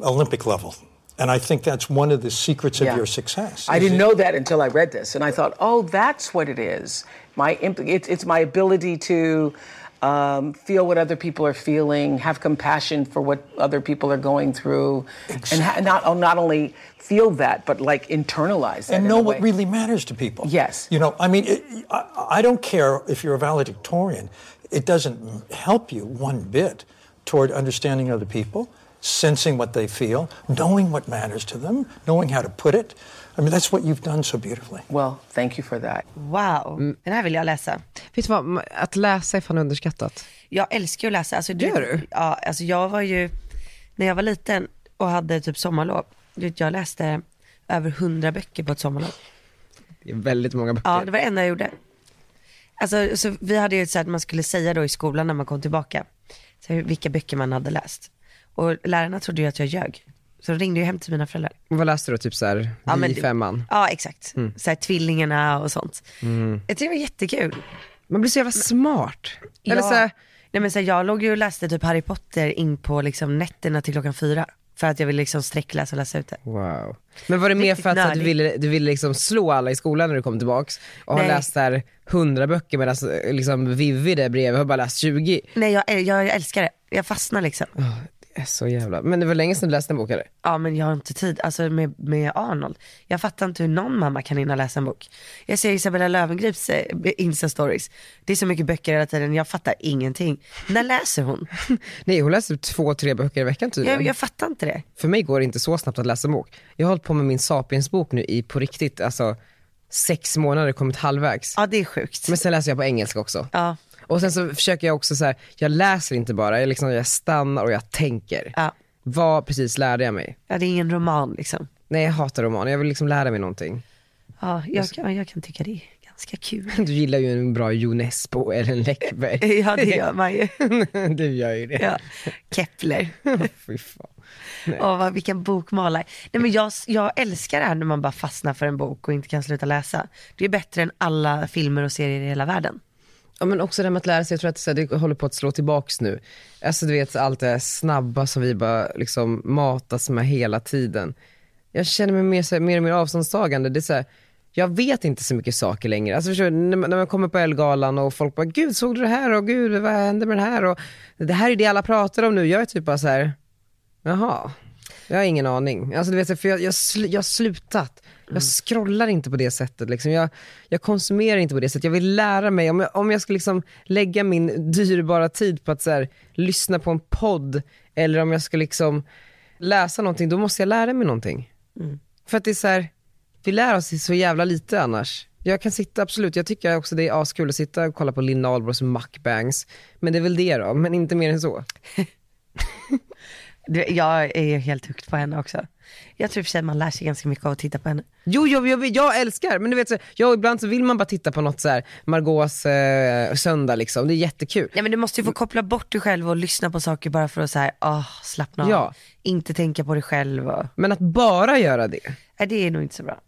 Olympic level. And I think that's one of the secrets of Yeah. your success. I didn't it- know that until I read this, and I thought, oh, that's what it is. My imp- it's, it's my ability to um, feel what other people are feeling, have compassion for what other people are going through, and ha- not not only feel that, but like internalize that and know what really matters to people. Yes. You know, I mean, it, I, I don't care if you're a valedictorian. It doesn't help you one bit toward understanding other people, sensing what they feel, knowing what matters to them, knowing how to put it. I mean, that's what you've done so beautifully. Well, thank you for that. Wow, den här vill jag läsa. Vet du vad, att läsa är fan underskattat. Jag älskar att läsa. Alltså, Gör du? Ja, alltså jag var ju, när jag var liten och hade typ sommarlov, jag läste över hundra böcker på ett sommarlov. Det är väldigt många böcker. Ja, det var det enda jag gjorde. Alltså, så vi hade ju så att man skulle säga då i skolan när man kom tillbaka, så vilka böcker man hade läst. Och lärarna trodde ju att jag ljög. Så de ringde ju hem till mina föräldrar. Vad läste du? Typ såhär, Ja, men vi femman? Ja, exakt. Mm. Så här, tvillingarna och sånt. Mm. Jag tyckte det var jättekul. Man blir så jävla smart. Eller ja. så här, Nej men så här, jag låg ju och läste typ Harry Potter in på liksom nätterna till klockan fyra. För att jag ville liksom sträckläsa och läsa ut det. Wow. Men var det mer för att, att du, ville, du ville liksom slå alla i skolan när du kom tillbaks och har läst där hundra böcker medan liksom Vivi där bredvid har bara läst 20? Nej jag, jag, jag älskar det. Jag fastnar liksom. Det är så jävla, men det var länge sedan du läste en bok eller? Ja men jag har inte tid, alltså med, med Arnold. Jag fattar inte hur någon mamma kan hinna läsa en bok. Jag ser Isabella Lövengrips eh, Insta-stories. Det är så mycket böcker hela tiden, jag fattar ingenting. När läser hon? Nej hon läser typ två, tre böcker i veckan tydligen. Jag, jag fattar inte det. För mig går det inte så snabbt att läsa en bok. Jag har hållit på med min Sapiens-bok nu i på riktigt, alltså sex månader, kommit halvvägs. Ja det är sjukt. Men sen läser jag på engelska också. Ja. Och sen så försöker jag också så här, jag läser inte bara, jag, liksom, jag stannar och jag tänker. Ja. Vad precis lärde jag mig? Ja det är ingen roman liksom. Nej jag hatar romaner, jag vill liksom lära mig någonting. Ja jag kan, jag kan tycka det är ganska kul. Du gillar ju en bra Jo Nesbø eller en Läckberg. Ja det gör man ju. du gör ju det. Ja. Kepler. Fy fan. Åh, vad, vilken bokmalare. Nej, men jag, jag älskar det här när man bara fastnar för en bok och inte kan sluta läsa. Det är bättre än alla filmer och serier i hela världen. Ja men också det här med att lära sig, jag tror att det, här, det håller på att slå tillbaks nu. Alltså du vet allt det här snabba som vi bara liksom matas med hela tiden. Jag känner mig mer, så här, mer och mer avståndstagande. Det är så här, jag vet inte så mycket saker längre. Alltså förstår när man, när man kommer på Elgalan och folk bara, gud såg du det här och gud vad hände med det här och det här är det alla pratar om nu. Jag är typ bara så här, jaha, jag har ingen aning. Alltså du vet, för jag, jag, sl, jag har slutat. Jag scrollar inte på det sättet. Liksom. Jag, jag konsumerar inte på det sättet. Jag vill lära mig. Om jag, om jag ska liksom lägga min dyrbara tid på att här, lyssna på en podd eller om jag ska liksom läsa någonting, då måste jag lära mig någonting. För att det är så här, vi lär oss så jävla lite annars. Jag kan sitta, absolut, jag tycker också det är askul att sitta och kolla på Linn Ahlbros mukbangs. Men det är väl det då, men inte mer än så. Jag är helt hooked på henne också. Jag tror för sig att man lär sig ganska mycket av att titta på henne. Jo, jo, jag, jag älskar, men du vet, så, jag, ibland så vill man bara titta på något så här, Margaux eh, söndag liksom, det är jättekul. Nej men du måste ju få koppla bort dig själv och lyssna på saker bara för att säga, ah slappna av. Ja. Inte tänka på dig själv. Och... Men att bara göra det, Nej det är nog inte så bra.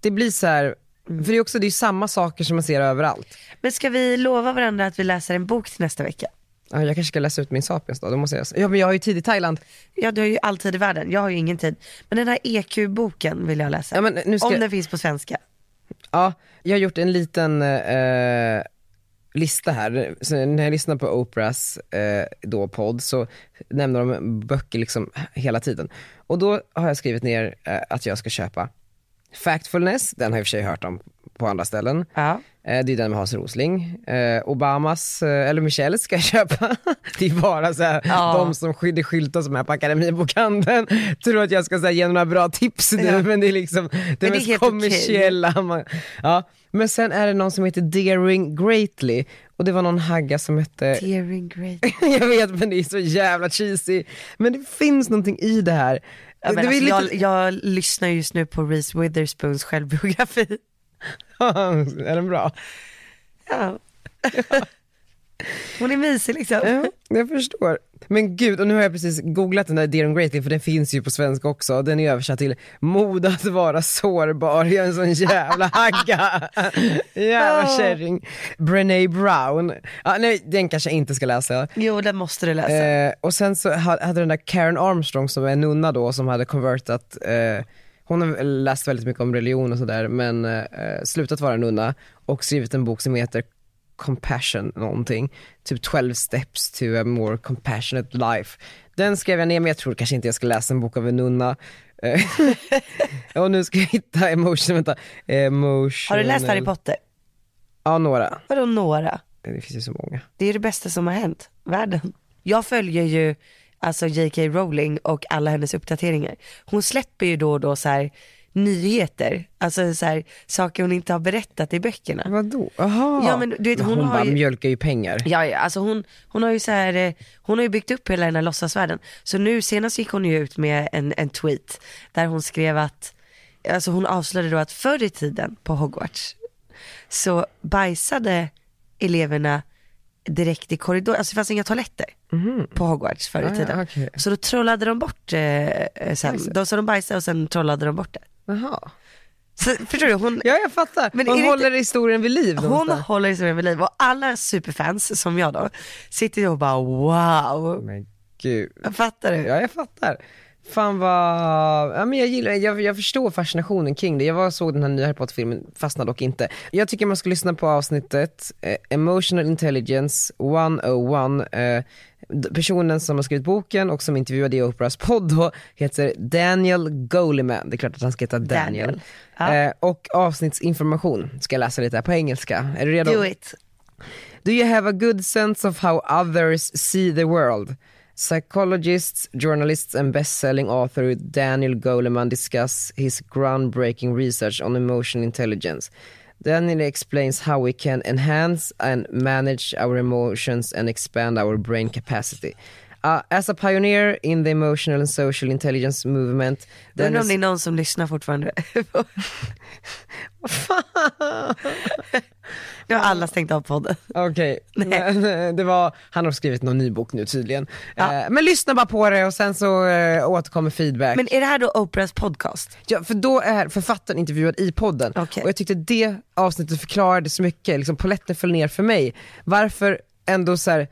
det blir så här, för det är också det är samma saker som man ser överallt. Men ska vi lova varandra att vi läser en bok till nästa vecka? Ja, jag kanske ska läsa ut min Sapiens då, då måste jag, ja men jag har ju tid i Thailand. Ja du har ju all tid i världen, jag har ju ingen tid. Men den här EQ-boken vill jag läsa. Ja, men nu ska- Om den finns på svenska. Ja, jag har gjort en liten eh, lista här. Så när jag lyssnar på Oprahs eh, då podd så nämner de böcker liksom hela tiden. Och då har jag skrivit ner eh, att jag ska köpa Factfulness, den har jag i och för sig hört om på andra ställen. Ja. Eh, det är den med Hans Rosling. Eh, Obamas, eh, eller Michelle ska jag köpa. det är bara så här, Ja. de som sky- det skyltar som är på Akademibokhandeln. Tror att jag ska så här, ge några bra tips nu, Ja. men det är liksom det det mest kommersiella. Man, ja. Men sen är det någon som heter Daring Greatly och det var någon hagga som hette Tearing great. jag vet men det är så jävla cheesy. Men det finns någonting i det här. Ja, det alltså, lite... jag, jag lyssnar just nu på Reese Witherspoons självbiografi. är den bra? Ja. Hon är mysig liksom. Ja, jag förstår. Men gud, och nu har jag precis googlat den där Dear Greatly för den finns ju på svenska också. Den är översatt till mod att vara sårbar. Jag är en sån jävla hagga. Jävla kärring. Brené Brown. Ja, nej, den kanske jag inte ska läsa. Jo, den måste du läsa. Eh, och sen så ha- hade den där Karen Armstrong som är nunna då som hade convertat, eh, hon har läst väldigt mycket om religion och sådär men eh, slutat vara nunna och skrivit en bok som heter Compassion någonting, typ 12 steps to a more compassionate life. Den skrev jag ner men jag tror kanske inte jag ska läsa en bok av en nunna. Eh, och nu ska jag hitta emotion, vänta. Emotion. Har du läst Harry Potter? Ja, några. Vadå några? Det finns ju så många. Det är det bästa som har hänt världen. Jag följer ju alltså J.K. Rowling och alla hennes uppdateringar. Hon släpper ju då och då så här nyheter, alltså så här, saker hon inte har berättat i böckerna. Vadå? Aha. Ja men du vet hon, hon har bara ju, mjölkar ju pengar. ja, ja alltså hon, hon har ju så här, eh, hon har ju byggt upp hela den här låtsasvärlden. Så nu senast gick hon ju ut med en, en tweet där hon skrev att, alltså hon avslöjade då att förr i tiden på Hogwarts så bajsade eleverna direkt i korridoren, alltså det fanns inga toaletter på Hogwarts förr i Ah, ja, tiden. okej. Så då trollade de bort eh, eh, sen, de, så de bajsade och sen trollade de bort det. Jaha. Så, förstår du? Hon, Ja jag fattar, Men hon håller inte- historien vid liv hon någonstans. håller historien vid liv och alla superfans som jag då sitter och bara wow. Men gud. Fattar du? Ja jag fattar. Fan vad, ja men jag gillar, jag, jag förstår fascinationen kring det. Jag var såg den här nya Harry Potter-filmen, fastnade dock inte. Jag tycker man ska lyssna på avsnittet eh, Emotional Intelligence 101. Eh, personen som har skrivit boken och som intervjuade i Oprahs podd då heter Daniel Goleman. Det är klart att han ska heta Daniel. Daniel. Ja. Eh, och avsnittsinformation, ska jag läsa lite här på engelska. Är du redo? Do it. Do you have a good sense of how others see the world? Psychologists, journalists and best-selling author Daniel Goleman discuss his groundbreaking research on emotional intelligence. Daniel explains how we can enhance and manage our emotions and expand our brain capacity. Uh, as a pioneer in the emotional and social intelligence movement, Undrar om det är någon som lyssnar fortfarande. nu har alla stängt av podden. Okej, men eh, det var, han har skrivit någon ny bok nu tydligen. Ja. Eh, men lyssna bara på det och sen så eh, återkommer feedback. Men är det här då Oprahs podcast? Ja, för då är författaren intervjuad i podden Okej. och jag tyckte det avsnittet förklarade så mycket, liksom polletten föll ner för mig. Varför ändå så här,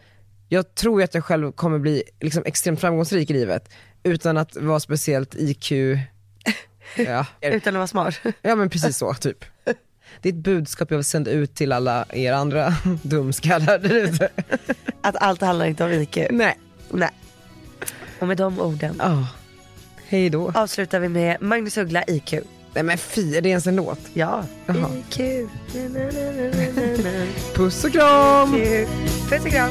jag tror ju att jag själv kommer bli liksom extremt framgångsrik i livet utan att vara speciellt IQ, ja, Utan att vara smart. ja men precis så typ. Det är ett budskap jag vill sända ut till alla er andra dumskallar där ute. Att allt handlar inte om IQ. Nej. Nej. Och med de orden Ja. Hej då. avslutar vi med Magnus Uggla IQ. Nej men fy, är det ens en låt? Ja. Jaha. IQ. Na, na, na. Puss och kram! IQ. Puss och kram.